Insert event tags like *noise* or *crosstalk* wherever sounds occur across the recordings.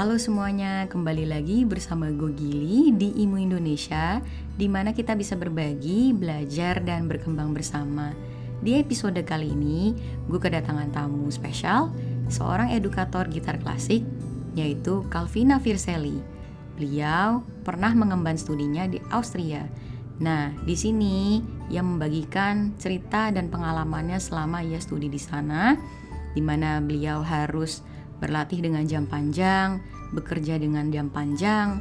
Halo semuanya, kembali lagi bersama gue Gili di Imu Indonesia di mana kita bisa berbagi, belajar, dan berkembang bersama. Di episode kali ini, gue kedatangan tamu spesial, seorang edukator gitar klasik, yaitu Calvina Firselli. Beliau pernah mengemban studinya di Austria. Nah, di sini ia membagikan cerita dan pengalamannya selama ia studi di sana, di mana beliau harus berlatih dengan jam panjang, bekerja dengan jam panjang,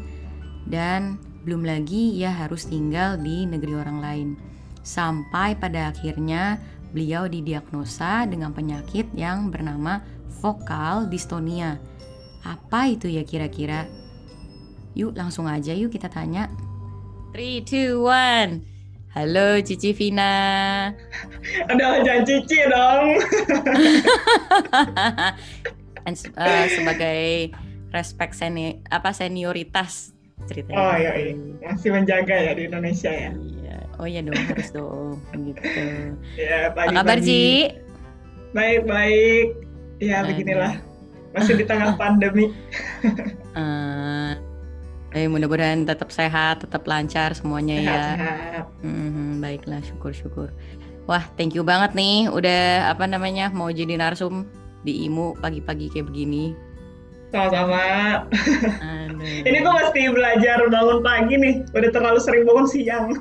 dan belum lagi ia harus tinggal di negeri orang lain. Sampai pada akhirnya beliau didiagnosa dengan penyakit yang bernama vokal dystonia. Apa itu ya kira-kira? Yuk langsung aja yuk kita tanya. 3, 2, 1 Halo Cici Vina *laughs* Aduh jangan Cici dong *laughs* And, uh, Sebagai respect seni apa senioritas ceritanya Oh iya, iya masih menjaga ya di Indonesia ya Iya. Oh iya dong harus dong gitu. Ya Apa kabar Ci? Baik-baik Ya Aduh. beginilah Masih di tengah *laughs* pandemi Eh, eh mudah-mudahan tetap sehat, tetap lancar semuanya ya. Sehat-sehat Mhm, baiklah, syukur-syukur. Wah, thank you banget nih, udah apa namanya mau jadi narsum di IMU pagi-pagi kayak begini. Sama-sama. Ini gue mesti belajar bangun pagi nih Udah terlalu sering bangun siang *laughs*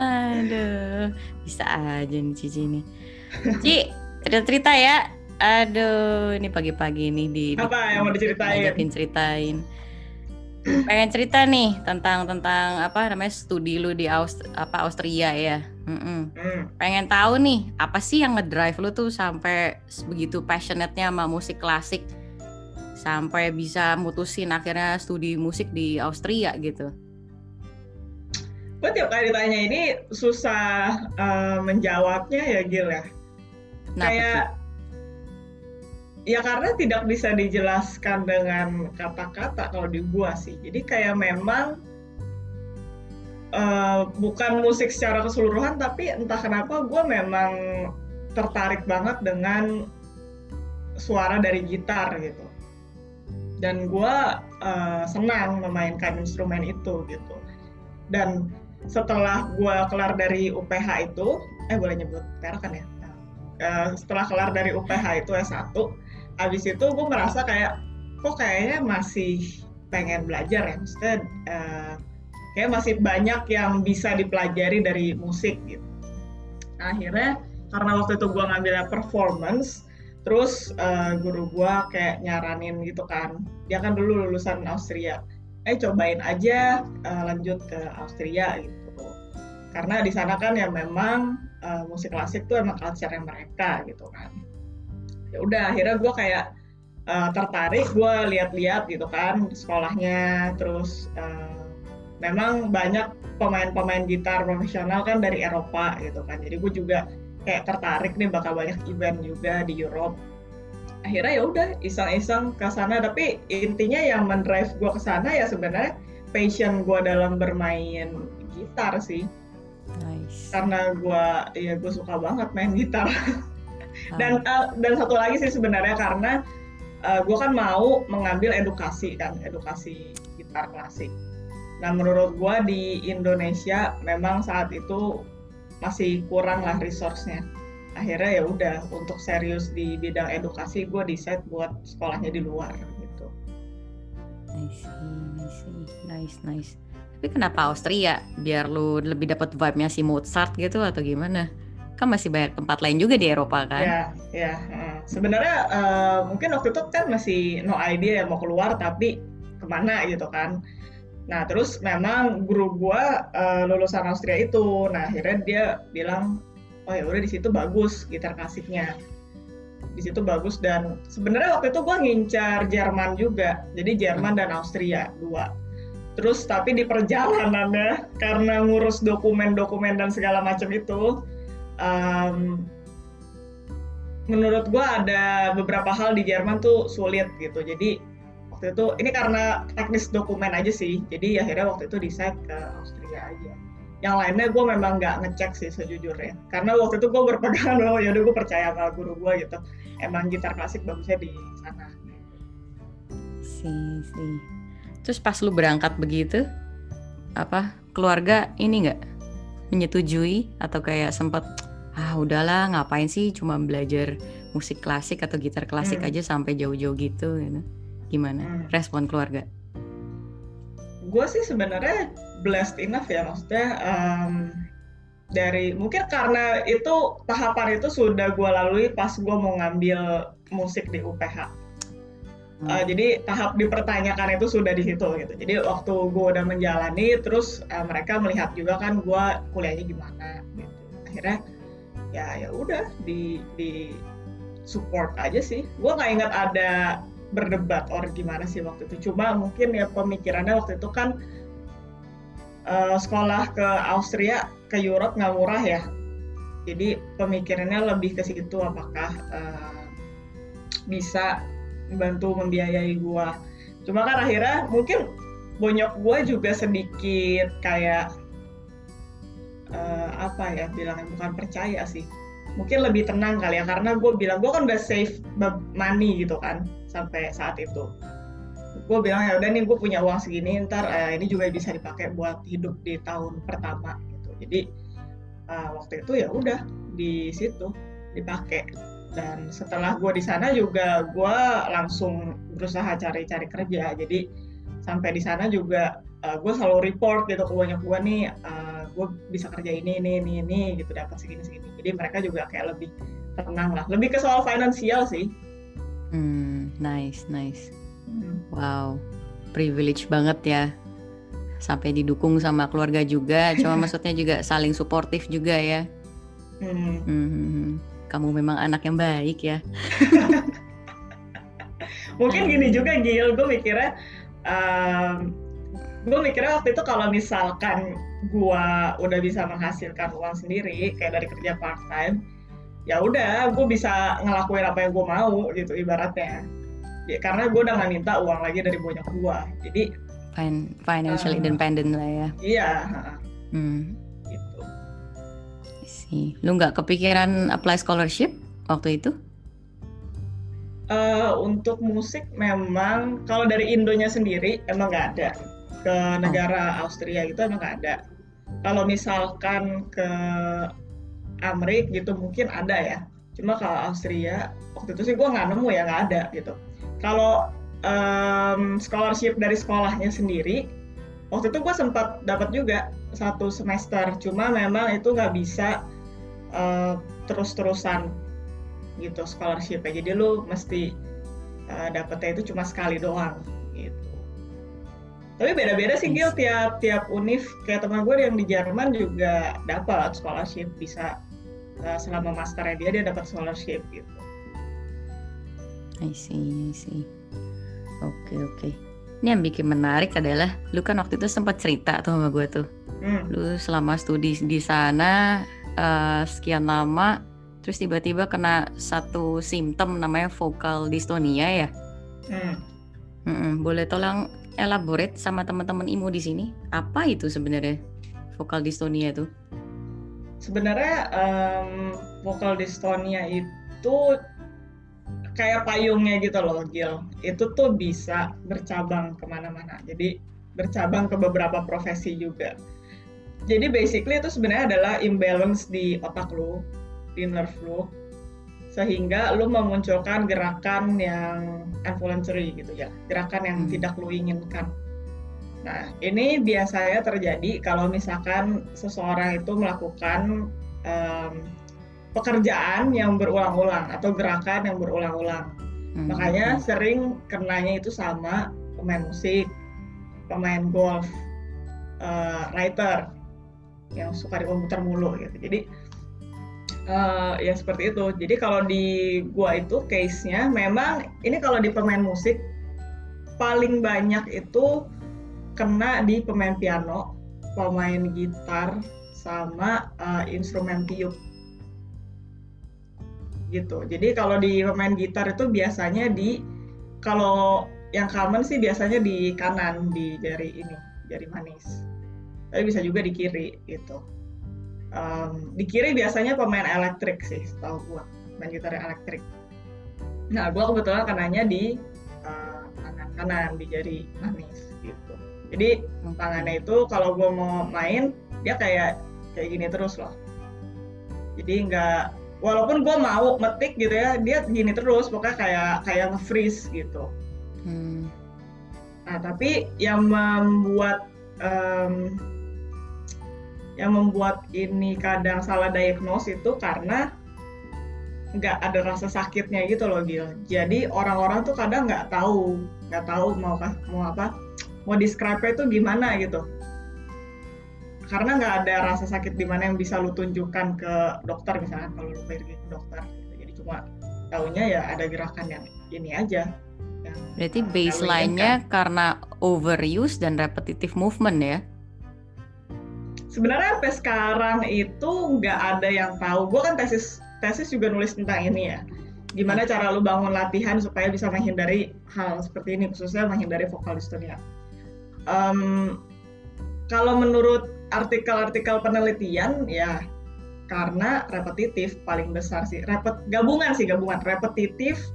Aduh, bisa aja nih Cici nih. Ci, cerita-cerita ya. Aduh, ini pagi-pagi nih di, di Apa yang mau diceritain? ngajakin ceritain. Pengen cerita nih tentang tentang apa namanya studi lu di Aust apa Austria ya. Mm-mm. Hmm. Pengen tahu nih apa sih yang ngedrive lu tuh sampai begitu passionate-nya sama musik klasik sampai bisa mutusin akhirnya studi musik di Austria gitu. Gue tiap kali ditanya ini susah eh, menjawabnya ya Gil ya Kenapa Kayak? Ya karena tidak bisa dijelaskan dengan kata-kata kalau di gua sih. Jadi kayak memang eh, bukan musik secara keseluruhan, tapi entah kenapa gua memang tertarik banget dengan suara dari gitar gitu. Dan gua eh, senang memainkan instrumen itu gitu. Dan setelah gua kelar dari UPH itu, eh boleh nyebut merek kan ya? Eh, setelah kelar dari UPH itu S1, habis itu gue merasa kayak kok kayaknya masih pengen belajar ya maksudnya eh, kayak masih banyak yang bisa dipelajari dari musik gitu. Nah, akhirnya karena waktu itu gue ngambilnya performance terus eh, guru gue kayak nyaranin gitu kan. Dia kan dulu lulusan Austria. Eh cobain aja eh, lanjut ke Austria gitu. Karena di sana kan ya memang eh, musik klasik tuh emang culture mereka gitu kan. Ya udah akhirnya gue kayak uh, tertarik gue lihat-lihat gitu kan sekolahnya terus uh, memang banyak pemain-pemain gitar profesional kan dari Eropa gitu kan. Jadi gue juga kayak tertarik nih bakal banyak event juga di Europe. Akhirnya ya udah iseng-iseng ke sana. Tapi intinya yang mendrive gue ke sana ya sebenarnya passion gue dalam bermain gitar sih. Nice. karena gue ya gue suka banget main gitar. Dan uh, dan satu lagi sih sebenarnya karena uh, gue kan mau mengambil edukasi kan edukasi gitar klasik nah menurut gue di Indonesia memang saat itu masih kurang lah resource-nya akhirnya ya udah untuk serius di bidang edukasi gue decide buat sekolahnya di luar gitu Nice, nice, nice, nice. Tapi kenapa Austria? Biar lu lebih dapat vibe-nya si Mozart gitu atau gimana? Kan masih banyak tempat lain juga di Eropa kan? ya ya sebenarnya uh, mungkin waktu itu kan masih no idea ya mau keluar tapi ke mana gitu kan nah terus memang guru gua uh, lulusan Austria itu. Nah akhirnya dia bilang oh ya udah di situ bagus gitar klasiknya di situ bagus dan sebenarnya waktu itu gua ngincar Jerman juga. Jadi Jerman dan Austria dua. Terus tapi di perjalanannya karena ngurus dokumen-dokumen dan segala macam itu um, menurut gue ada beberapa hal di Jerman tuh sulit gitu. Jadi waktu itu ini karena teknis dokumen aja sih. Jadi akhirnya waktu itu decide ke Austria aja. Yang lainnya gue memang nggak ngecek sih sejujurnya. Karena waktu itu gue berpegangan bahwa yaudah gue percaya sama guru gue gitu. Emang gitar klasik bagusnya di sana. sih sih terus pas lu berangkat begitu apa keluarga ini nggak menyetujui atau kayak sempet ah udahlah ngapain sih cuma belajar musik klasik atau gitar klasik hmm. aja sampai jauh-jauh gitu gitu gimana hmm. respon keluarga gue sih sebenarnya blessed enough ya maksudnya um, dari mungkin karena itu tahapan itu sudah gue lalui pas gue mau ngambil musik di UPH Uh, jadi tahap dipertanyakan itu sudah di situ gitu. Jadi waktu gue udah menjalani, terus uh, mereka melihat juga kan gue kuliahnya gimana gitu. Akhirnya ya ya udah di di support aja sih. Gue nggak ingat ada berdebat or gimana sih waktu itu. Cuma mungkin ya pemikirannya waktu itu kan uh, sekolah ke Austria ke Europe nggak murah ya. Jadi pemikirannya lebih ke situ apakah uh, bisa bantu membiayai gue cuma kan akhirnya mungkin bonyok gue juga sedikit kayak uh, apa ya bilangnya bukan percaya sih mungkin lebih tenang kali ya karena gue bilang gue kan udah save money gitu kan sampai saat itu. Gue bilang ya udah nih gue punya uang segini ntar uh, ini juga bisa dipakai buat hidup di tahun pertama gitu. Jadi uh, waktu itu ya udah di situ dipakai. Dan setelah gue di sana juga gue langsung berusaha cari-cari kerja. Jadi sampai di sana juga uh, eh, gue selalu report gitu ke banyak gue nih uh, gue bisa kerja ini ini ini ini gitu dapat segini segini. Jadi mereka juga kayak lebih tenang lah. Lebih ke soal finansial sih hmm nice nice hmm. wow privilege banget ya sampai didukung sama keluarga juga cuma *laughs* maksudnya juga saling suportif juga ya hmm. Hmm. hmm, hmm kamu memang anak yang baik ya. *laughs* Mungkin gini juga Gil, gue mikirnya, um, gue mikirnya waktu itu kalau misalkan gue udah bisa menghasilkan uang sendiri, kayak dari kerja part time, ya udah gue bisa ngelakuin apa yang gue mau gitu ibaratnya. Ya, karena gue udah gak minta uang lagi dari banyak gue, jadi Fin financial uh, independent lah ya. Iya. Hmm sih. Lu nggak kepikiran apply scholarship waktu itu? Uh, untuk musik memang kalau dari Indonya sendiri emang nggak ada ke negara oh. Austria itu emang nggak ada. Kalau misalkan ke Amerik gitu mungkin ada ya. Cuma kalau Austria waktu itu sih gue nggak nemu ya nggak ada gitu. Kalau um, scholarship dari sekolahnya sendiri waktu itu gue sempat dapat juga satu semester. Cuma memang itu nggak bisa uh, terus-terusan gitu scholarship ya jadi lu mesti uh, dapetnya itu cuma sekali doang gitu tapi beda-beda sih Gil tiap tiap univ kayak teman gue yang di Jerman juga dapat scholarship bisa uh, selama masternya dia dia dapat scholarship gitu I see I see oke okay, oke okay. ini yang bikin menarik adalah lu kan waktu itu sempat cerita tuh sama gue tuh hmm. lu selama studi di sana uh, sekian lama terus tiba-tiba kena satu simptom namanya vokal dystonia ya. Hmm. Hmm, boleh tolong elaborate sama teman-teman IMU di sini apa itu sebenarnya vokal dystonia itu? Sebenarnya um, vokal dystonia itu kayak payungnya gitu loh Gil. Itu tuh bisa bercabang ke mana-mana. Jadi bercabang ke beberapa profesi juga jadi basically itu sebenarnya adalah imbalance di otak lu, di nerve lu, sehingga lu memunculkan gerakan yang involuntary gitu ya, gerakan yang hmm. tidak lu inginkan. Nah, ini biasanya terjadi kalau misalkan seseorang itu melakukan um, pekerjaan yang berulang-ulang atau gerakan yang berulang-ulang. Hmm. Makanya sering kenanya itu sama pemain musik, pemain golf, uh, writer yang suka di komputer mulu gitu jadi uh, ya seperti itu jadi kalau di gua itu case-nya memang ini kalau di pemain musik paling banyak itu kena di pemain piano pemain gitar sama uh, instrumen tiup. Gitu. Jadi kalau di pemain gitar itu biasanya di kalau yang common sih biasanya di kanan di jari ini jari manis. Tapi bisa juga di kiri gitu. Um, di kiri biasanya pemain elektrik sih setahu gue main gitar elektrik. Nah gue kebetulan kenanya di uh, kanan kanan di jari manis jadi tangannya itu kalau gue mau main dia kayak kayak gini terus loh jadi nggak walaupun gue mau metik gitu ya dia gini terus pokoknya kayak kayak nge-freeze gitu hmm. nah tapi yang membuat um, yang membuat ini kadang salah diagnose itu karena nggak ada rasa sakitnya gitu loh Gil. Jadi orang-orang tuh kadang nggak tahu, nggak tahu mau mau apa, mau describe itu gimana gitu. Karena nggak ada rasa sakit di mana yang bisa lu tunjukkan ke dokter misalnya kalau lu pergi ke dokter. Gitu. Jadi cuma taunya ya ada gerakan yang ini aja. Yang, Berarti baseline-nya karena overuse dan repetitive movement ya? sebenarnya sampai sekarang itu nggak ada yang tahu. Gue kan tesis tesis juga nulis tentang ini ya. Gimana cara lu bangun latihan supaya bisa menghindari hal seperti ini, khususnya menghindari vokal dystonia. Um, kalau menurut artikel-artikel penelitian ya karena repetitif paling besar sih repet gabungan sih gabungan repetitif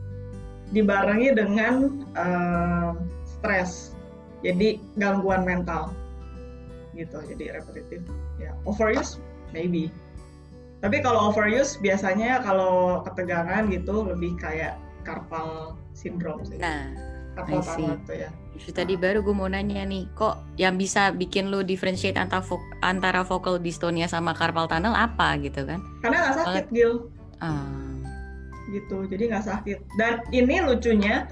dibarengi dengan uh, stres jadi gangguan mental gitu jadi repetitif ya overuse maybe. Tapi kalau overuse biasanya kalau ketegangan gitu lebih kayak carpal syndrome sih. Nah tunnel itu ya Justru tadi baru gue mau nanya nih, kok yang bisa bikin lo differentiate antara, vo antara vocal dystonia sama carpal tunnel apa gitu kan? Karena nggak sakit, Gil. Uh. Gitu, jadi nggak sakit. Dan ini lucunya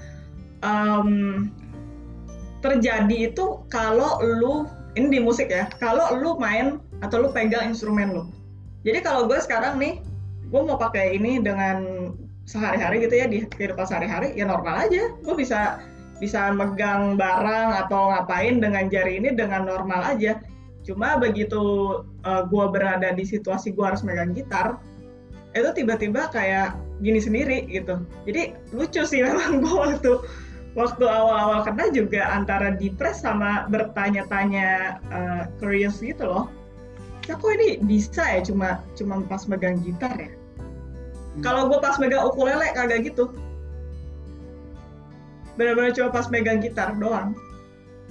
um, terjadi itu kalau lu ini di musik ya kalau lu main atau lu pegang instrumen lu jadi kalau gue sekarang nih gue mau pakai ini dengan sehari-hari gitu ya di kehidupan sehari-hari ya normal aja gue bisa bisa megang barang atau ngapain dengan jari ini dengan normal aja cuma begitu uh, gue berada di situasi gue harus megang gitar itu tiba-tiba kayak gini sendiri gitu jadi lucu sih *laughs* memang gue waktu waktu awal-awal kena juga antara depres sama bertanya-tanya uh, curious gitu loh. Ya kok ini bisa ya cuma cuma pas megang gitar ya? Hmm. Kalau gue pas megang ukulele kagak gitu. Benar-benar cuma pas megang gitar doang.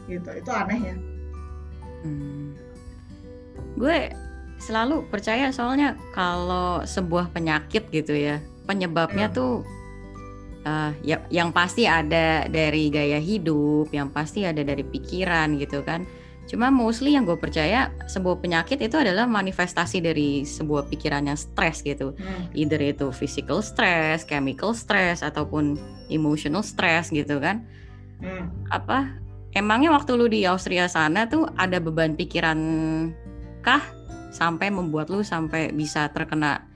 Gitu, itu aneh ya. Hmm. Gue selalu percaya soalnya kalau sebuah penyakit gitu ya, penyebabnya hmm. tuh uh, ya yang pasti ada dari gaya hidup, yang pasti ada dari pikiran gitu kan. Cuma mostly yang gue percaya sebuah penyakit itu adalah manifestasi dari sebuah pikiran yang stres gitu. Hmm. Either itu physical stress, chemical stress ataupun emotional stress gitu kan. Hmm. Apa emangnya waktu lu di Austria sana tuh ada beban pikiran kah sampai membuat lu sampai bisa terkena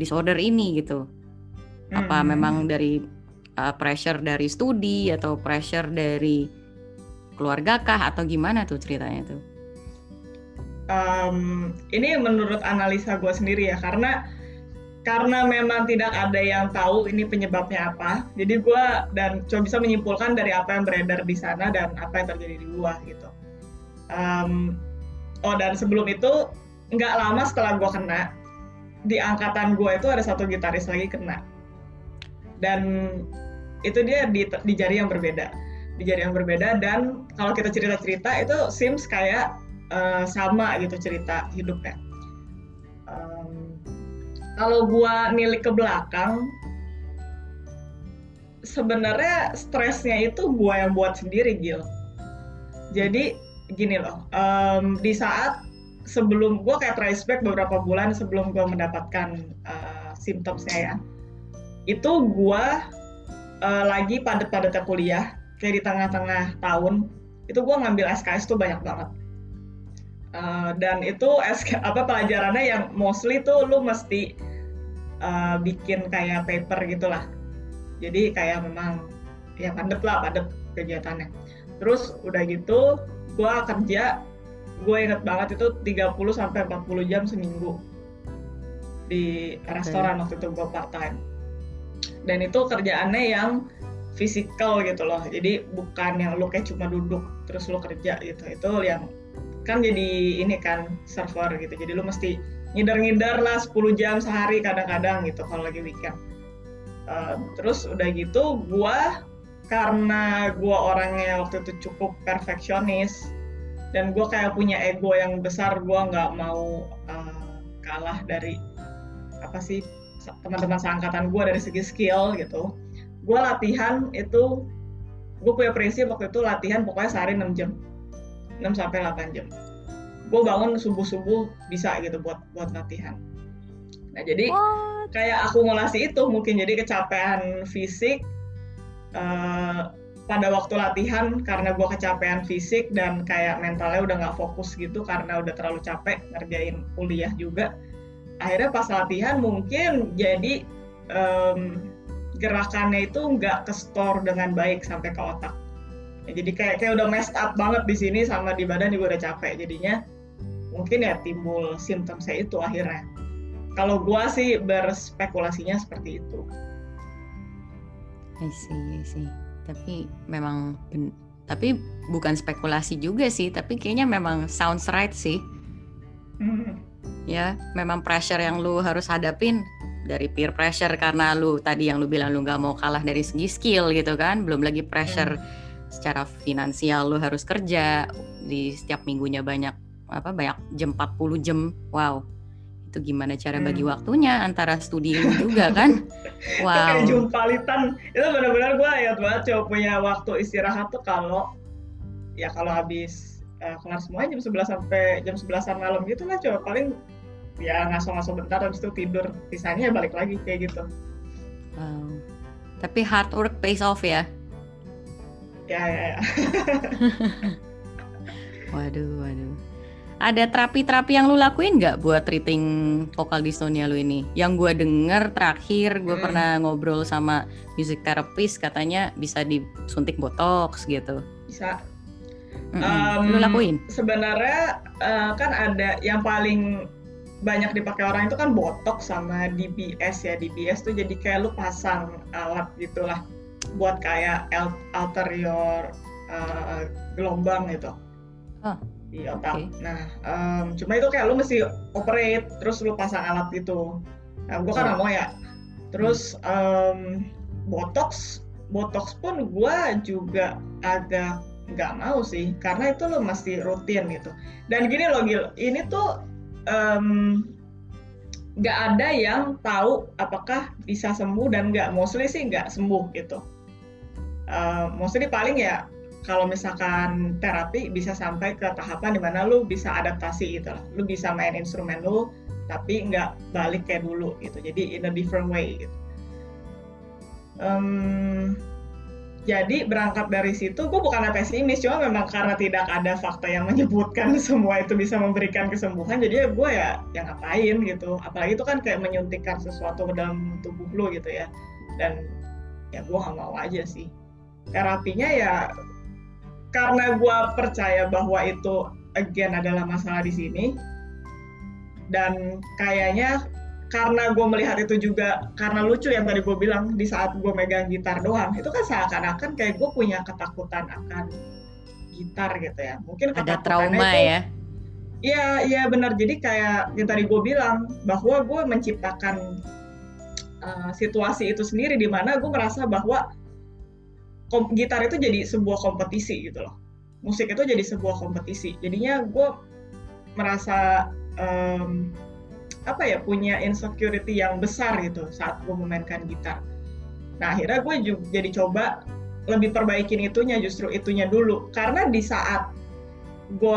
disorder ini gitu? Apa hmm. memang dari uh, pressure dari studi atau pressure dari keluarga kah atau gimana tuh ceritanya tuh? Um, ini menurut analisa gue sendiri ya karena karena memang tidak ada yang tahu ini penyebabnya apa. Jadi gue dan coba bisa menyimpulkan dari apa yang beredar di sana dan apa yang terjadi di luar gitu. Um, oh dan sebelum itu nggak lama setelah gue kena di angkatan gue itu ada satu gitaris lagi kena dan itu dia di, di jari yang berbeda di yang berbeda dan kalau kita cerita-cerita itu Sims kayak uh, sama gitu cerita hidupnya. Um, kalau gua nilik ke belakang sebenarnya stresnya itu gua yang buat sendiri Gil. Jadi gini loh um, di saat sebelum gua kayak trace back beberapa bulan sebelum gua mendapatkan uh, simptomnya ya itu gua uh, lagi padat-padatnya kuliah kayak di tengah-tengah tahun itu gue ngambil SKS tuh banyak banget. Uh, dan itu SK, apa pelajarannya yang mostly tuh lu mesti uh, bikin kayak paper gitulah. Jadi kayak memang ya padat lah padat kegiatannya. Terus udah gitu gue kerja gue inget banget itu 30 sampai 40 jam seminggu di restoran okay. waktu itu gue part time. Dan itu kerjaannya yang fisikal gitu loh. Jadi bukan yang lu kayak cuma duduk terus lu kerja gitu. Itu yang kan jadi ini kan server gitu. Jadi lu mesti ngidar-ngidar lah 10 jam sehari kadang-kadang gitu kalau lagi weekend. Uh, terus udah gitu gua karena gue orangnya waktu itu cukup perfeksionis dan gue kayak punya ego yang besar gue nggak mau uh, kalah dari apa sih teman-teman seangkatan gue dari segi skill gitu gue latihan itu gue punya prinsip waktu itu latihan pokoknya sehari 6 jam. 6 sampai 8 jam. Gue bangun subuh subuh bisa gitu buat buat latihan. Nah jadi What? kayak akumulasi itu mungkin jadi kecapean fisik uh, pada waktu latihan karena gue kecapean fisik dan kayak mentalnya udah nggak fokus gitu karena udah terlalu capek ngerjain kuliah juga. Akhirnya pas latihan mungkin jadi um, gerakannya itu nggak ke store dengan baik sampai ke otak ya, jadi kayak kayak udah messed up banget di sini sama di badan juga udah capek jadinya mungkin ya timbul simptom saya itu akhirnya kalau gue sih berspekulasinya seperti itu I see, I see. Tapi memang tapi bukan spekulasi juga sih, tapi kayaknya memang sounds right sih. Mm. Ya, memang pressure yang lu harus hadapin dari peer pressure karena lu tadi yang lu bilang lu nggak mau kalah dari segi skill gitu kan, belum lagi pressure mm. secara finansial lu harus kerja di setiap minggunya banyak apa banyak jam 40 jam. Wow itu gimana cara bagi hmm. waktunya antara studi lu *laughs* juga kan wow kayak jumpalitan itu benar-benar gue ya banget coba punya waktu istirahat tuh kalau ya kalau habis uh, kelar semuanya jam 11 sampai jam 11 malam gitu lah coba paling ya ngaso-ngaso bentar habis itu tidur sisanya ya balik lagi kayak gitu wow tapi hard work pays off ya ya ya, ya. *laughs* waduh waduh ada terapi-terapi yang lu lakuin nggak buat treating vokal dystonia lu ini? Yang gue denger terakhir gue hmm. pernah ngobrol sama music therapist katanya bisa disuntik botox gitu. Bisa. Mm -hmm. um, lu lakuin? Sebenarnya uh, kan ada yang paling banyak dipakai orang itu kan botox sama DBS ya. DBS tuh jadi kayak lu pasang alat gitulah buat kayak alter your uh, gelombang gitu. Oh di otak. Okay. Nah, um, cuma itu kayak lu mesti operate, terus lu pasang alat gitu. Nah, gue kan oh. mau ya. Terus um, botox, botox pun gue juga agak nggak mau sih, karena itu lo mesti rutin gitu. Dan gini loh Gil, ini tuh um, nggak ada yang tahu apakah bisa sembuh dan nggak. Mostly sih nggak sembuh gitu. Uh, mostly paling ya kalau misalkan terapi bisa sampai ke tahapan di mana lu bisa adaptasi gitu lah. Lu bisa main instrumen lu tapi nggak balik kayak dulu gitu. Jadi in a different way gitu. Um, jadi berangkat dari situ, gue bukan pesimis, cuma memang karena tidak ada fakta yang menyebutkan *laughs* semua itu bisa memberikan kesembuhan, jadi ya gue ya yang ngapain gitu. Apalagi itu kan kayak menyuntikkan sesuatu ke dalam tubuh lu gitu ya. Dan ya gue nggak mau aja sih. Terapinya ya karena gue percaya bahwa itu again adalah masalah di sini dan kayaknya karena gue melihat itu juga karena lucu yang tadi gue bilang di saat gue megang gitar doang. Itu kan seakan-akan kayak gue punya ketakutan akan gitar gitu ya. Mungkin ada trauma itu, ya? Iya iya benar. Jadi kayak yang tadi gue bilang bahwa gue menciptakan uh, situasi itu sendiri di mana gue merasa bahwa gitar itu jadi sebuah kompetisi gitu loh. Musik itu jadi sebuah kompetisi. Jadinya gue merasa um, apa ya punya insecurity yang besar gitu saat gue memainkan gitar. Nah akhirnya gue juga jadi coba lebih perbaikin itunya justru itunya dulu. Karena di saat gue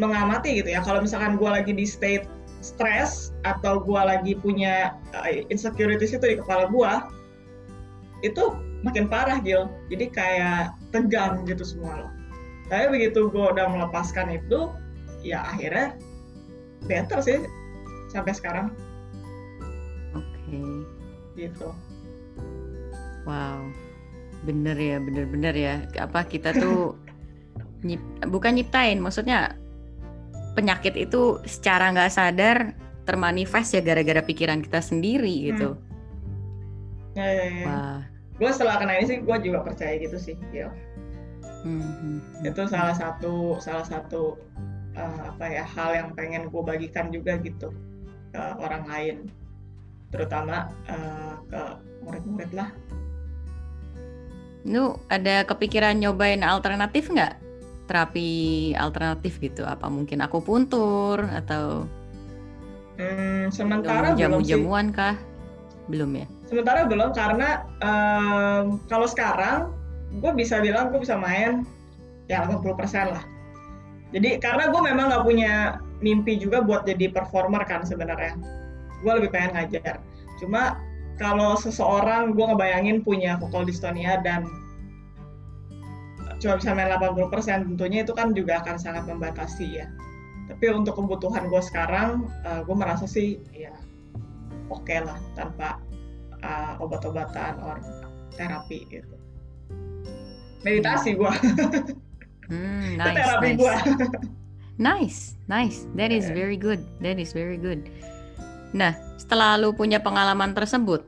mengamati gitu ya kalau misalkan gue lagi di state stress atau gue lagi punya uh, insecurities itu di kepala gue itu makin parah Gil jadi kayak tegang gitu semua loh. Tapi begitu gue udah melepaskan itu ya akhirnya better sih sampai sekarang oke okay. gitu wow bener ya bener-bener ya apa kita tuh *laughs* nyip, bukan nyiptain maksudnya penyakit itu secara nggak sadar termanifest ya gara-gara pikiran kita sendiri gitu. Hmm. Ya, ya, ya. Wah, gue setelah kena ini sih gue juga percaya gitu sih ya hmm. itu salah satu salah satu uh, apa ya hal yang pengen gue bagikan juga gitu ke orang lain terutama uh, ke murid-murid lah Lu ada kepikiran nyobain alternatif nggak? Terapi alternatif gitu? Apa mungkin aku puntur atau hmm, sementara jamu-jamuan kah? Belum ya? Sementara belum karena um, kalau sekarang gue bisa bilang gue bisa main ya 80% lah. Jadi karena gue memang nggak punya mimpi juga buat jadi performer kan sebenarnya. Gue lebih pengen ngajar. Cuma kalau seseorang gue ngebayangin punya vokal dystonia dan cuma bisa main 80% tentunya itu kan juga akan sangat membatasi ya tapi untuk kebutuhan gue sekarang uh, gue merasa sih ya oke okay lah tanpa uh, obat-obatan or terapi gitu meditasi gue hmm, *laughs* nice, terapi nice. gue nice nice that is very good that is very good nah setelah lu punya pengalaman tersebut,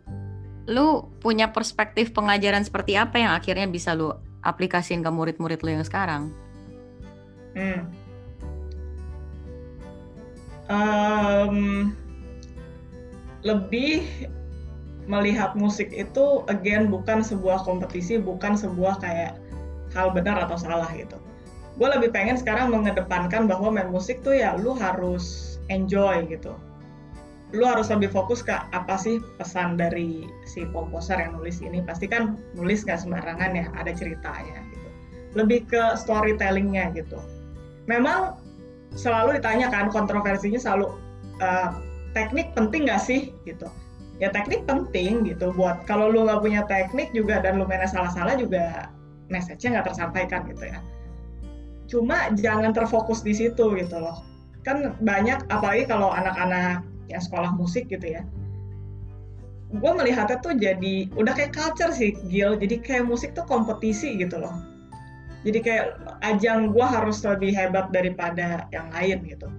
lu punya perspektif pengajaran seperti apa yang akhirnya bisa lu aplikasiin ke murid-murid lu yang sekarang? Hmm. Um, lebih melihat musik itu again bukan sebuah kompetisi, bukan sebuah kayak hal benar atau salah gitu. Gue lebih pengen sekarang mengedepankan bahwa main musik tuh ya lu harus enjoy gitu. Lu harus lebih fokus ke apa sih pesan dari si komposer yang nulis ini. Pasti kan nulis nggak sembarangan ya ada ceritanya gitu. Lebih ke storytellingnya gitu. Memang selalu ditanyakan kontroversinya selalu uh, teknik penting nggak sih gitu. Ya teknik penting gitu buat kalau lu nggak punya teknik juga dan lu mainnya salah-salah juga message-nya nggak tersampaikan gitu ya cuma jangan terfokus di situ gitu loh. Kan banyak apalagi kalau anak-anak ya sekolah musik gitu ya. Gue melihatnya tuh jadi udah kayak culture sih Gil. Jadi kayak musik tuh kompetisi gitu loh. Jadi kayak ajang gue harus lebih hebat daripada yang lain gitu.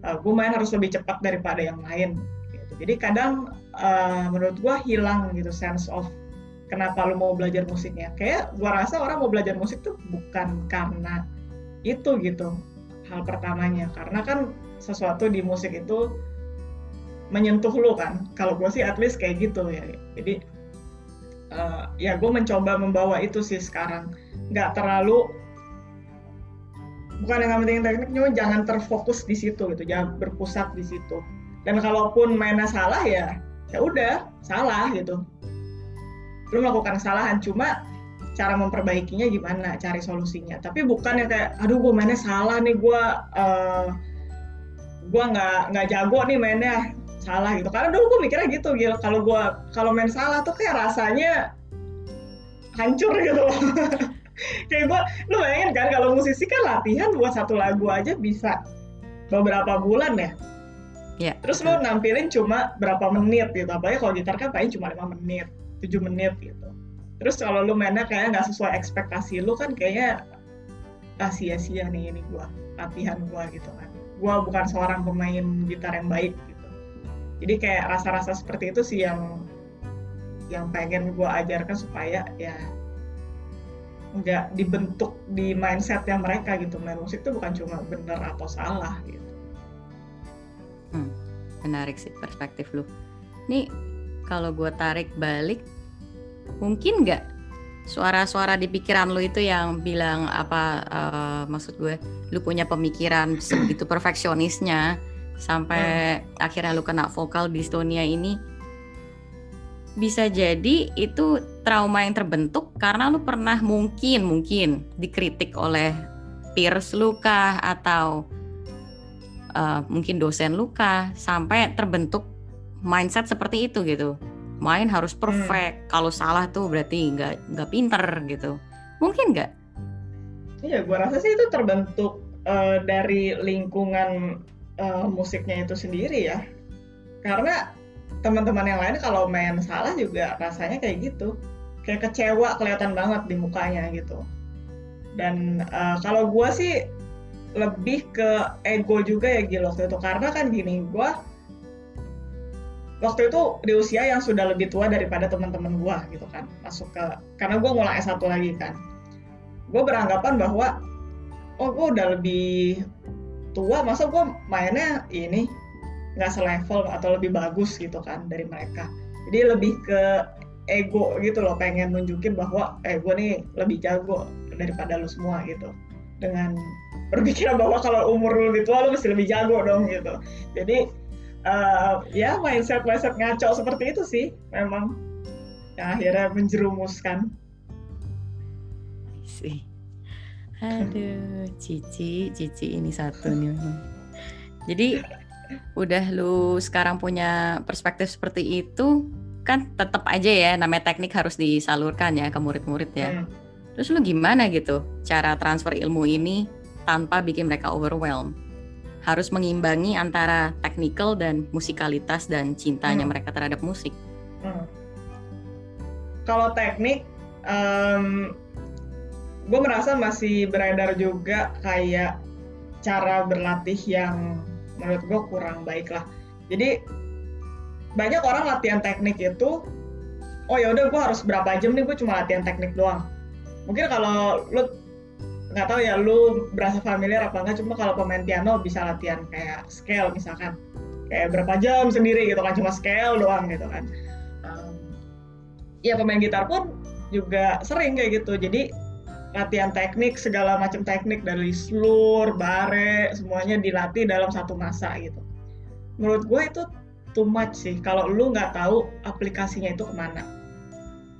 Uh, eh, gue main harus lebih cepat daripada yang lain gitu. jadi kadang uh, menurut gue hilang gitu sense of kenapa lu mau belajar musiknya. Kayak gue rasa orang mau belajar musik tuh bukan karena itu gitu hal pertamanya. Karena kan sesuatu di musik itu menyentuh lo kan. Kalau gue sih at least kayak gitu ya. Jadi uh, ya gue mencoba membawa itu sih sekarang. Nggak terlalu bukan yang penting tekniknya jangan terfokus di situ gitu. Jangan berpusat di situ. Dan kalaupun mainnya salah ya ya udah salah gitu. Lu melakukan kesalahan. Cuma cara memperbaikinya gimana cari solusinya. Tapi bukan yang kayak aduh gue mainnya salah nih gue uh, gue nggak nggak jago nih mainnya salah gitu. Karena dulu gue mikirnya gitu gitu kalau gue kalau main salah tuh kayak rasanya hancur gitu loh. *laughs* Kayak gue lu bayangin kan kalau musisi kan latihan buat satu lagu aja bisa beberapa bulan ya. Yeah. terus lu nampilin cuma berapa menit gitu. Apalagi kalau gitar kan paling cuma lima menit tujuh menit gitu terus kalau lu mainnya kayak nggak sesuai ekspektasi lu kan kayaknya ah sia-sia nih ini gue latihan gue gitu kan. Gue bukan seorang pemain gitar yang baik gitu. Jadi kayak rasa-rasa seperti itu sih yang yang pengen gue ajarkan supaya ya nggak dibentuk di mindset yang mereka gitu. Main musik itu bukan cuma bener atau salah gitu. Hmm, menarik sih perspektif lu. Nih kalau gue tarik balik mungkin nggak suara-suara di pikiran lu itu yang bilang apa uh, maksud gue lu punya pemikiran sebegitu *clears throat* perfeksionisnya sampai hmm. akhirnya lu kena vokal dystonia ini bisa jadi itu trauma yang terbentuk karena lu pernah mungkin mungkin dikritik oleh peers lu kah atau uh, mungkin dosen lu kah sampai terbentuk mindset seperti itu gitu main harus perfect. Hmm. kalau salah tuh berarti nggak nggak pinter gitu. Mungkin nggak? Iya gua rasa sih itu terbentuk uh, dari lingkungan uh, musiknya itu sendiri ya. Karena teman-teman yang lain kalau main salah juga rasanya kayak gitu. Kayak kecewa kelihatan banget di mukanya gitu. Dan uh, kalau gue sih lebih ke ego juga ya Gil waktu itu. Karena kan gini gue waktu itu di usia yang sudah lebih tua daripada teman-teman gue gitu kan masuk ke karena gue mulai S1 lagi kan. Gue beranggapan bahwa oh gue udah lebih tua masa gue mainnya ini nggak selevel atau lebih bagus gitu kan dari mereka. Jadi lebih ke ego gitu loh pengen nunjukin bahwa eh gue nih lebih jago daripada lu semua gitu. Dengan berpikiran bahwa kalau umur lu lebih tua lu mesti lebih jago dong gitu. Jadi uh, ya mindset mindset ngaco seperti itu sih memang yang akhirnya menjerumuskan sih aduh cici cici ini satu nih jadi udah lu sekarang punya perspektif seperti itu kan tetap aja ya namanya teknik harus disalurkan ya ke murid-murid ya. Hmm. Terus lu gimana gitu cara transfer ilmu ini tanpa bikin mereka overwhelm? Harus mengimbangi antara technical dan musikalitas dan cintanya hmm. mereka terhadap musik. Hmm. Kalau teknik, um, gue merasa masih beredar juga kayak cara berlatih yang menurut gue kurang baik lah. Jadi banyak orang latihan teknik itu oh ya udah gue harus berapa jam nih gue cuma latihan teknik doang mungkin kalau lu nggak tahu ya lu berasa familiar apa enggak cuma kalau pemain piano bisa latihan kayak scale misalkan. Kayak berapa jam sendiri gitu kan cuma scale doang gitu kan. Ya pemain gitar pun juga sering kayak gitu. Jadi latihan teknik segala macam teknik dari slur, bare semuanya dilatih dalam satu masa gitu. Menurut gue itu too much sih. Kalau lu nggak tahu aplikasinya itu ke mana.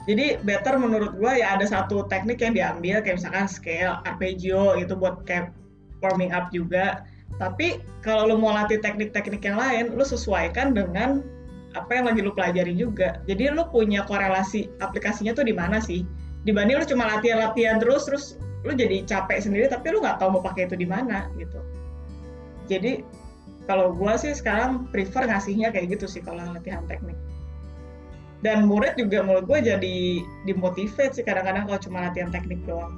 Jadi better menurut gue ya ada satu teknik yang diambil kayak misalkan scale, arpeggio itu buat kayak warming up juga. Tapi kalau lu mau latih teknik-teknik yang lain, lu sesuaikan dengan apa yang lagi lu pelajari juga. Jadi lu punya korelasi aplikasinya tuh di mana sih? Dibanding lu cuma latihan-latihan terus terus lu jadi capek sendiri tapi lu nggak tahu mau pakai itu di mana gitu. Jadi kalau gue sih sekarang prefer ngasihnya kayak gitu sih kalau latihan teknik dan murid juga menurut gue jadi dimotivate sih kadang-kadang kalau cuma latihan teknik doang.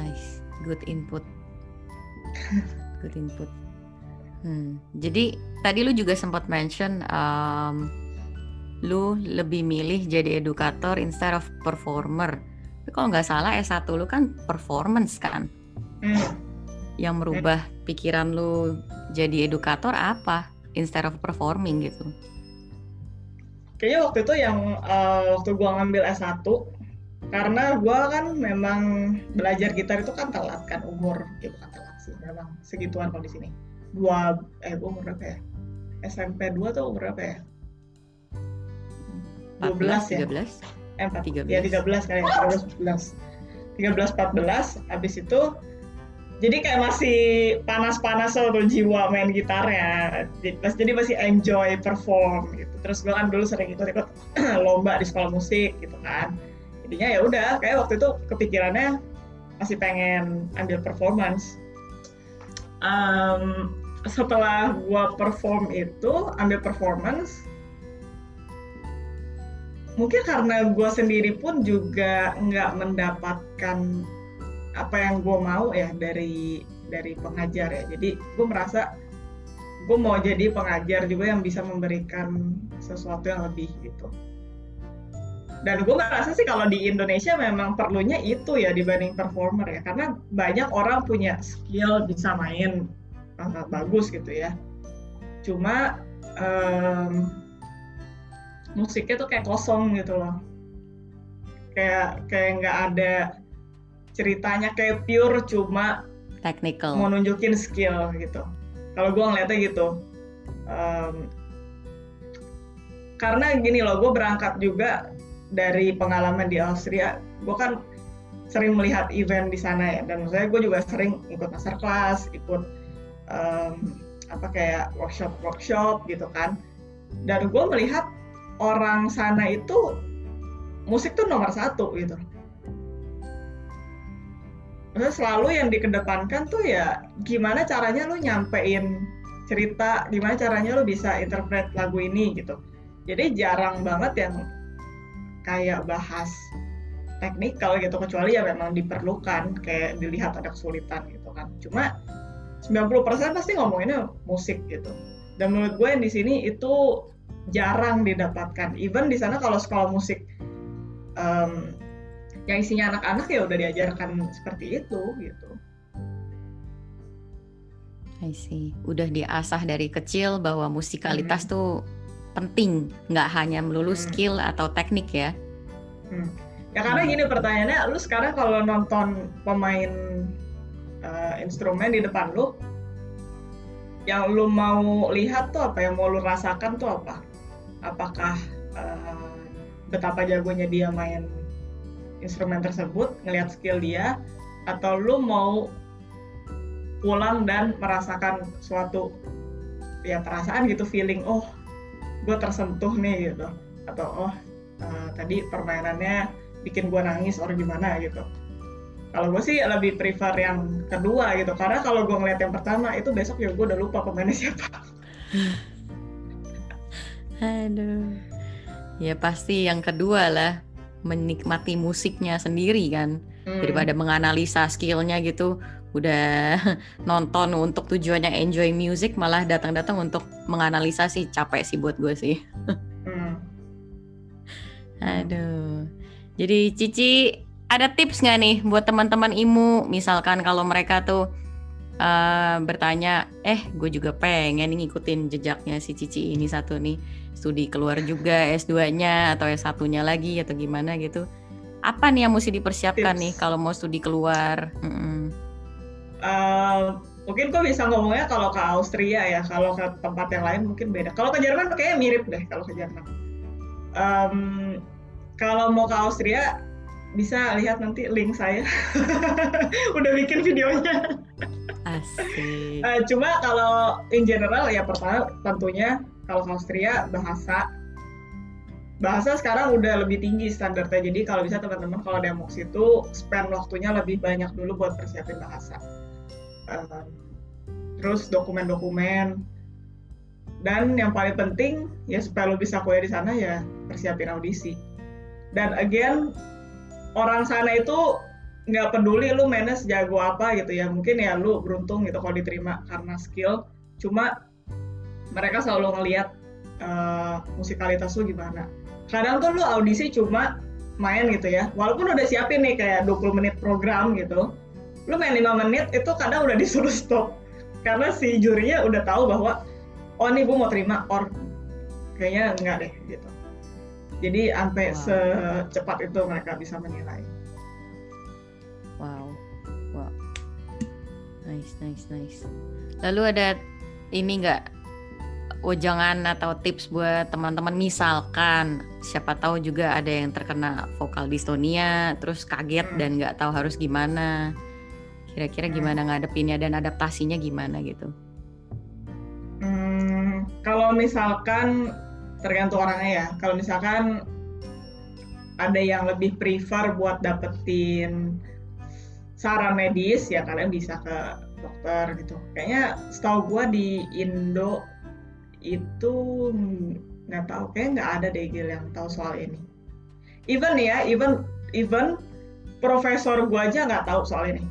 Nice. Good input. *laughs* Good input. Hmm. jadi tadi lu juga sempat mention um, lu lebih milih jadi edukator instead of performer. Tapi kalau nggak salah S1 lu kan performance kan? Hmm. Yang merubah pikiran lu jadi edukator apa? Instead of performing gitu? Kayaknya waktu itu yang uh, waktu gua ngambil S1 karena gua kan memang belajar gitar itu kan telat kan umur ya bukan telat sih memang segituan kalau di sini. Dua eh gua umur berapa ya? SMP 2 tuh umur berapa ya? 12 ya? 13 eh 4, 13 ya 13 kali 13 14 13 14 habis itu jadi kayak masih panas-panas tuh jiwa main gitarnya jadi masih enjoy perform gitu terus gue kan dulu sering ikut-ikut *clears throat* lomba di sekolah musik gitu kan. Jadinya ya udah kayak waktu itu kepikirannya masih pengen ambil performance. Um, setelah gue perform itu ambil performance mungkin karena gue sendiri pun juga nggak mendapatkan apa yang gue mau ya dari dari pengajar ya. Jadi gue merasa gue mau jadi pengajar juga yang bisa memberikan sesuatu yang lebih gitu. Dan gue merasa sih kalau di Indonesia memang perlunya itu ya dibanding performer ya. Karena banyak orang punya skill bisa main uh, bagus gitu ya. Cuma um, musiknya tuh kayak kosong gitu loh. Kayak kayak nggak ada ceritanya kayak pure cuma technical. mau nunjukin skill gitu kalau gue ngeliatnya gitu um, karena gini loh gue berangkat juga dari pengalaman di Austria. Gue kan sering melihat event di sana ya dan saya gue juga sering ikut masterclass ikut um, apa kayak workshop workshop gitu kan. Dan gue melihat orang sana itu musik tuh nomor satu gitu Maksudnya selalu yang dikedepankan tuh ya gimana caranya lu nyampein cerita, gimana caranya lu bisa interpret lagu ini gitu. Jadi jarang banget yang kayak bahas teknikal gitu kecuali ya memang diperlukan kayak dilihat ada kesulitan gitu kan. Cuma 90% pasti ngomonginnya musik gitu. Dan menurut gue yang di sini itu jarang didapatkan. Even di sana kalau sekolah musik um, yang isinya anak-anak ya udah diajarkan seperti itu gitu. I see. Udah diasah dari kecil bahwa musikalitas hmm. tuh penting, nggak hanya melulu hmm. skill atau teknik ya. Hmm. Ya karena gini pertanyaannya, lu sekarang kalau nonton pemain uh, instrumen di depan lu, yang lu mau lihat tuh apa, yang mau lu rasakan tuh apa? Apakah uh, betapa jagonya dia main instrumen tersebut, ngelihat skill dia, atau lu mau pulang dan merasakan suatu ya perasaan gitu feeling oh gue tersentuh nih gitu. Atau oh uh, tadi permainannya bikin gue nangis orang gimana gitu. Kalau gue sih lebih prefer yang kedua gitu. Karena kalau gue ngeliat yang pertama itu besok ya gue udah lupa pemainnya siapa. *laughs* Aduh. Ya pasti yang kedua lah menikmati musiknya sendiri kan? Hmm. daripada menganalisa skillnya gitu udah *laughs* nonton untuk tujuannya enjoy music malah datang-datang untuk menganalisa sih capek sih buat gue sih. Hmm. *laughs* aduh. Jadi Cici ada tips nggak nih buat teman-teman imu? Misalkan kalau mereka tuh uh, bertanya eh gue juga pengen ngikutin jejaknya si Cici ini satu nih studi keluar juga S2-nya atau S1-nya lagi atau gimana gitu. Apa nih yang mesti dipersiapkan Tips. nih kalau mau studi keluar? Mm -mm. Uh, mungkin kok bisa ngomongnya kalau ke Austria ya, kalau ke tempat yang lain mungkin beda. Kalau ke Jerman kayaknya mirip deh kalau ke Jerman. Um, kalau mau ke Austria bisa lihat nanti link saya. *laughs* Udah bikin videonya. Asik. Uh, cuma kalau in general ya pertama tentunya kalau Austria bahasa. Bahasa sekarang udah lebih tinggi standarnya. Jadi kalau bisa teman-teman kalau ada mau situ spend waktunya lebih banyak dulu buat persiapin bahasa. Uh, terus dokumen-dokumen. Dan yang paling penting ya supaya lo bisa kuliah di sana ya persiapin audisi. Dan again orang sana itu nggak peduli lu mainnya sejago apa gitu ya. Mungkin ya lu beruntung gitu kalau diterima karena skill. Cuma mereka selalu ngelihat uh, musikalitas lu gimana. Kadang tuh lu audisi cuma main gitu ya. Walaupun udah siapin nih kayak 20 menit program gitu lu main 5 menit itu kadang udah disuruh stop. Karena si jurinya udah tahu bahwa oh nih gue mau terima or kayaknya enggak deh gitu. Jadi sampai wow. secepat itu mereka bisa menilai. Wow. Wow. Nice nice nice. Lalu ada ini enggak wejangan atau tips buat teman-teman. Misalkan siapa tahu juga ada yang terkena vokal distonia terus kaget hmm. dan nggak tahu harus gimana. Kira-kira hmm. gimana ngadepinnya dan adaptasinya gimana gitu. Hmm, kalau misalkan tergantung orangnya ya. Kalau misalkan ada yang lebih prefer buat dapetin saran medis ya kalian bisa ke dokter gitu. Kayaknya setahu gue di Indo itu nggak tahu kayak nggak ada deh Gil yang tahu soal ini. Even ya even even profesor gua aja nggak tahu soal ini.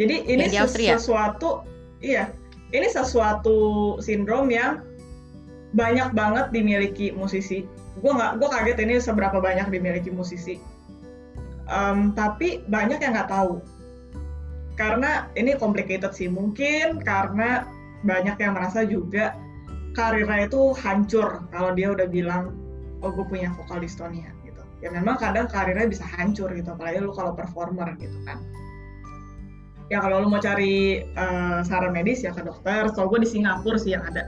Jadi ini ses sesuatu iya ini sesuatu sindrom yang banyak banget dimiliki musisi. Gue nggak gue kaget ini seberapa banyak dimiliki musisi. Um, tapi banyak yang nggak tahu. Karena ini complicated sih mungkin karena banyak yang merasa juga karirnya itu hancur kalau dia udah bilang oh gue punya vokal dystonia gitu. Ya memang kadang karirnya bisa hancur gitu apalagi lu kalau performer gitu kan. Ya kalau lu mau cari uh, saran medis ya ke dokter. So gue di Singapura sih yang ada.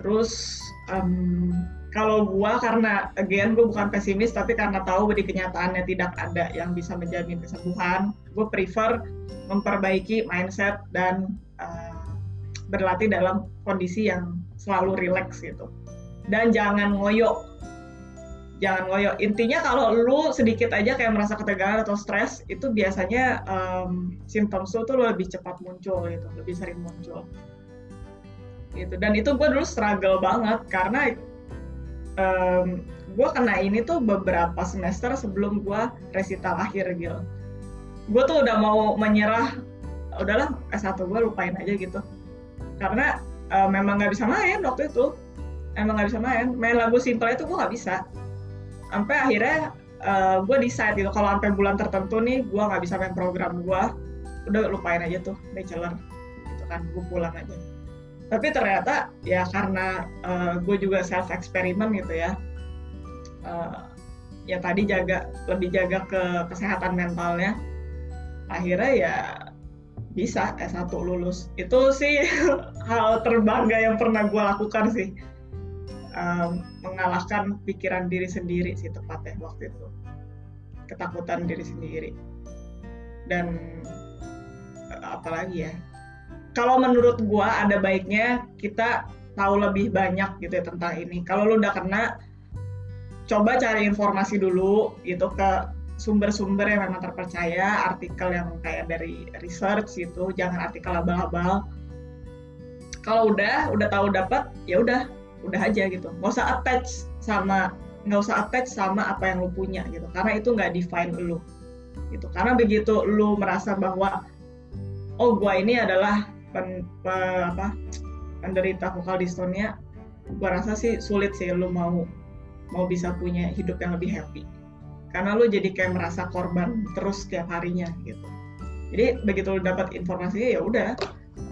Terus um, kalau gue karena again gue bukan pesimis tapi karena tahu di kenyataannya tidak ada yang bisa menjamin kesembuhan gue prefer memperbaiki mindset dan berlatih dalam kondisi yang selalu rileks gitu. Dan jangan ngoyo. Jangan ngoyo. Intinya kalau lu sedikit aja kayak merasa ketegangan atau stres, itu biasanya um, simptom lu tuh lebih cepat muncul gitu, lebih sering muncul. Gitu. Dan itu gue dulu struggle banget karena um, gue kena ini tuh beberapa semester sebelum gue resital akhir gitu. Gue tuh udah mau menyerah, udahlah S1 gue lupain aja gitu karena uh, memang nggak bisa main waktu itu. Emang nggak bisa main. Main lagu simple itu gue nggak bisa. Sampai akhirnya uh, gue decide gitu kalau sampai bulan tertentu nih gue nggak bisa main program gue udah lupain aja tuh bachelor gitu kan gue pulang aja. Tapi ternyata ya karena uh, gue juga self eksperimen gitu ya uh, ya tadi jaga lebih jaga ke kesehatan mentalnya. Akhirnya ya bisa S1 lulus. Itu sih *laughs* hal terbangga yang pernah gue lakukan sih. Um, mengalahkan pikiran diri sendiri sih tepatnya waktu itu. Ketakutan diri sendiri. Dan apalagi ya? Kalau menurut gua ada baiknya kita tahu lebih banyak gitu ya tentang ini. Kalau lu udah kena, coba cari informasi dulu gitu ke sumber-sumber yang memang terpercaya, artikel yang kayak dari research gitu, jangan artikel abal-abal. Kalau udah, udah tahu dapat, ya udah, udah aja gitu. Gak usah attach sama, nggak usah attach sama apa yang lu punya gitu, karena itu nggak define lu gitu. Karena begitu lu merasa bahwa oh gua ini adalah pen, pe, apa penderita vokal dystonia gue rasa sih sulit sih lo mau mau bisa punya hidup yang lebih happy karena lo jadi kayak merasa korban terus setiap harinya gitu. Jadi begitu lo dapat informasinya ya udah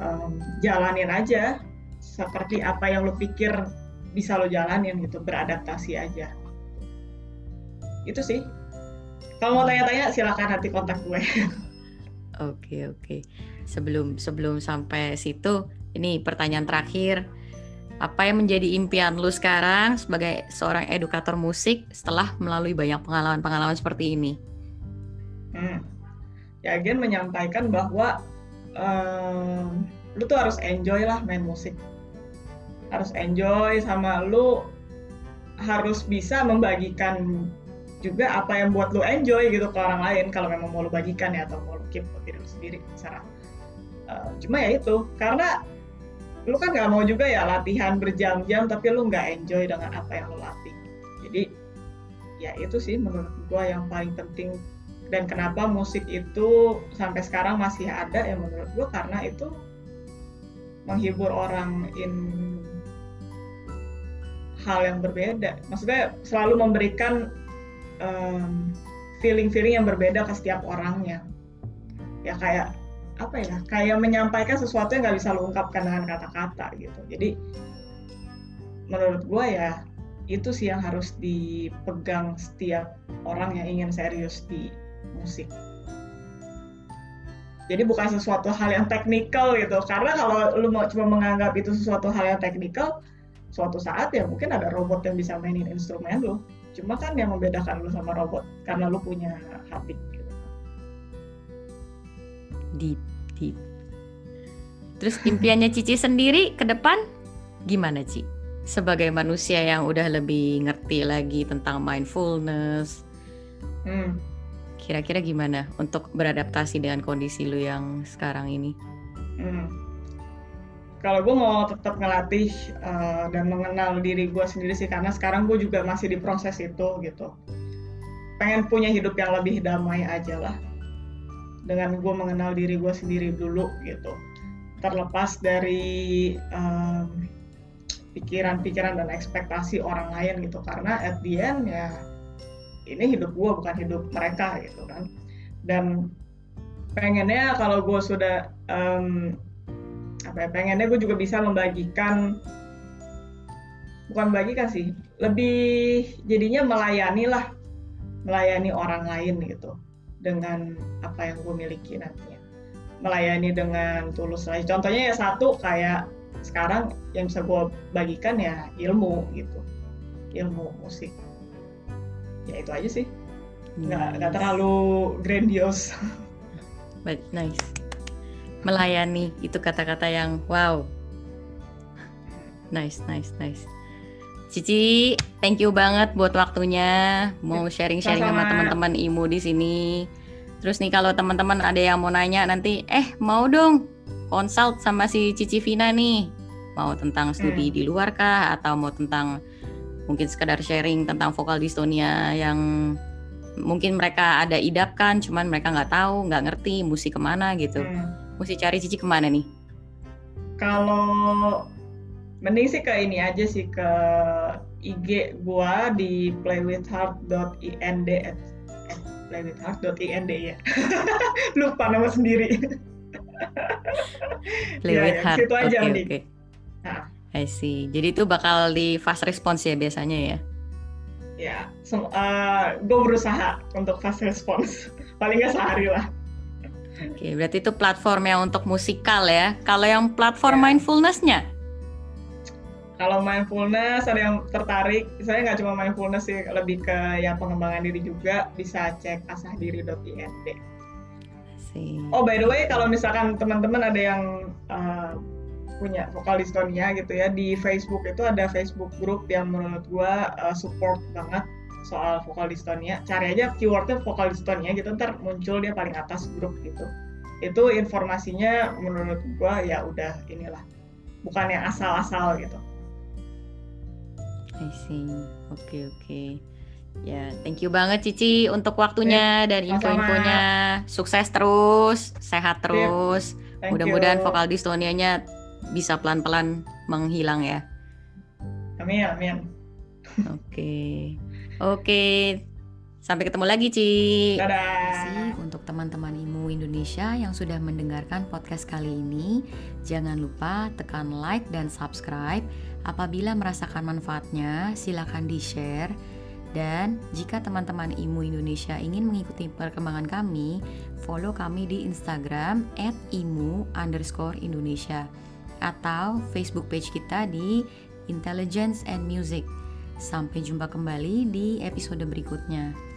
um, jalanin aja seperti apa yang lo pikir bisa lo jalanin gitu. Beradaptasi aja. Itu sih. Kalau mau tanya-tanya silakan nanti kontak gue. *laughs* Oke oke. Sebelum sebelum sampai situ, ini pertanyaan terakhir. Apa yang menjadi impian lu sekarang sebagai seorang edukator musik setelah melalui banyak pengalaman-pengalaman seperti ini? Hmm. Ya, again menyampaikan bahwa um, lu tuh harus enjoy lah main musik. Harus enjoy sama lu harus bisa membagikan juga apa yang buat lu enjoy gitu ke orang lain kalau memang mau lu bagikan ya atau mau lu keep buat diri lu sendiri misalnya uh, cuma ya itu karena lu kan nggak mau juga ya latihan berjam-jam tapi lu nggak enjoy dengan apa yang lu latih. Jadi ya itu sih menurut gua yang paling penting. Dan kenapa musik itu sampai sekarang masih ada ya menurut gua karena itu menghibur orang in hal yang berbeda. Maksudnya selalu memberikan um, feeling-feeling yang berbeda ke setiap orangnya. Ya kayak apa ya kayak menyampaikan sesuatu yang nggak bisa lo ungkapkan dengan kata-kata gitu. Jadi menurut gue ya itu sih yang harus dipegang setiap orang yang ingin serius di musik. Jadi bukan sesuatu hal yang teknikal gitu. Karena kalau lu mau cuma menganggap itu sesuatu hal yang teknikal suatu saat ya mungkin ada robot yang bisa mainin instrumen lu. Cuma kan yang membedakan lu sama robot karena lu punya hati. Deep deep. Terus impiannya Cici sendiri ke depan? Gimana Ci? Sebagai manusia yang udah lebih ngerti lagi tentang mindfulness. Hmm. kira-kira gimana untuk beradaptasi dengan kondisi lu yang sekarang ini? Hmm. Kalau gue mau tetap ngelatih uh, dan mengenal diri gue sendiri sih karena sekarang gue juga masih di proses itu gitu. Pengen punya hidup yang lebih damai aja lah dengan gue mengenal diri gue sendiri dulu gitu. Terlepas dari pikiran-pikiran um, dan ekspektasi orang lain gitu. Karena at the end ya ini hidup gue bukan hidup mereka gitu kan. Dan pengennya kalau gue sudah um, apa ya pengennya gue juga bisa membagikan bukan bagikan sih lebih jadinya melayani lah melayani orang lain gitu dengan apa yang gue miliki nantinya. Melayani dengan tulus lah. Contohnya ya satu kayak sekarang yang bisa gue bagikan ya ilmu gitu. Ilmu musik. Ya itu aja sih. Nggak nggak terlalu grandios but nice. Melayani itu kata-kata yang wow. Nice nice nice Cici thank you banget buat waktunya. Mau sharing-sharing sama teman-teman imu di sini. Terus nih kalau teman-teman ada yang mau nanya nanti eh mau dong consult sama si Cici Vina nih. Mau tentang studi hmm. di luar kah? Atau mau tentang mungkin sekedar sharing tentang vokal dystonia yang mungkin mereka ada idapkan cuman mereka nggak tahu nggak ngerti musik ke mana gitu. Hmm. Mesti cari Cici ke mana nih? Kalau mending sih ke ini aja sih ke IG gua di playwithheart.ind eh, playwithheart.ind ya *laughs* lupa nama sendiri play *laughs* ya, with ya, heart. aja okay, okay. I see. Jadi itu bakal di fast response ya biasanya ya? Ya, so, uh, gue berusaha untuk fast response. *laughs* Paling nggak sehari lah. Oke, berarti itu platformnya untuk musikal ya. Kalau yang platform ya. mindfulnessnya? Kalau mindfulness ada yang tertarik, saya nggak cuma mindfulness sih, lebih ke yang pengembangan diri juga bisa cek asahdiri.ind. Oh by the way, kalau misalkan teman-teman ada yang uh, punya vokal dystonia gitu ya di Facebook itu ada Facebook group yang menurut gua uh, support banget soal vokal dystonia. Cari aja keywordnya vokal dystonia gitu ntar muncul dia paling atas grup gitu. Itu informasinya menurut gua ya udah inilah bukan yang asal-asal gitu. I see. Oke okay, oke. Okay. Ya, thank you banget Cici untuk waktunya dan info-infonya. Sukses terus, sehat terus. Mudah-mudahan vokal dystonianya bisa pelan-pelan menghilang ya. Amin, amin. Oke. Oke. Sampai ketemu lagi, Ci. Dadah. Terima kasih untuk teman-teman IMU Indonesia yang sudah mendengarkan podcast kali ini. Jangan lupa tekan like dan subscribe. Apabila merasakan manfaatnya, silakan di-share. Dan jika teman-teman IMU Indonesia ingin mengikuti perkembangan kami, follow kami di Instagram @imu underscore Indonesia atau Facebook page kita di Intelligence and Music. Sampai jumpa kembali di episode berikutnya.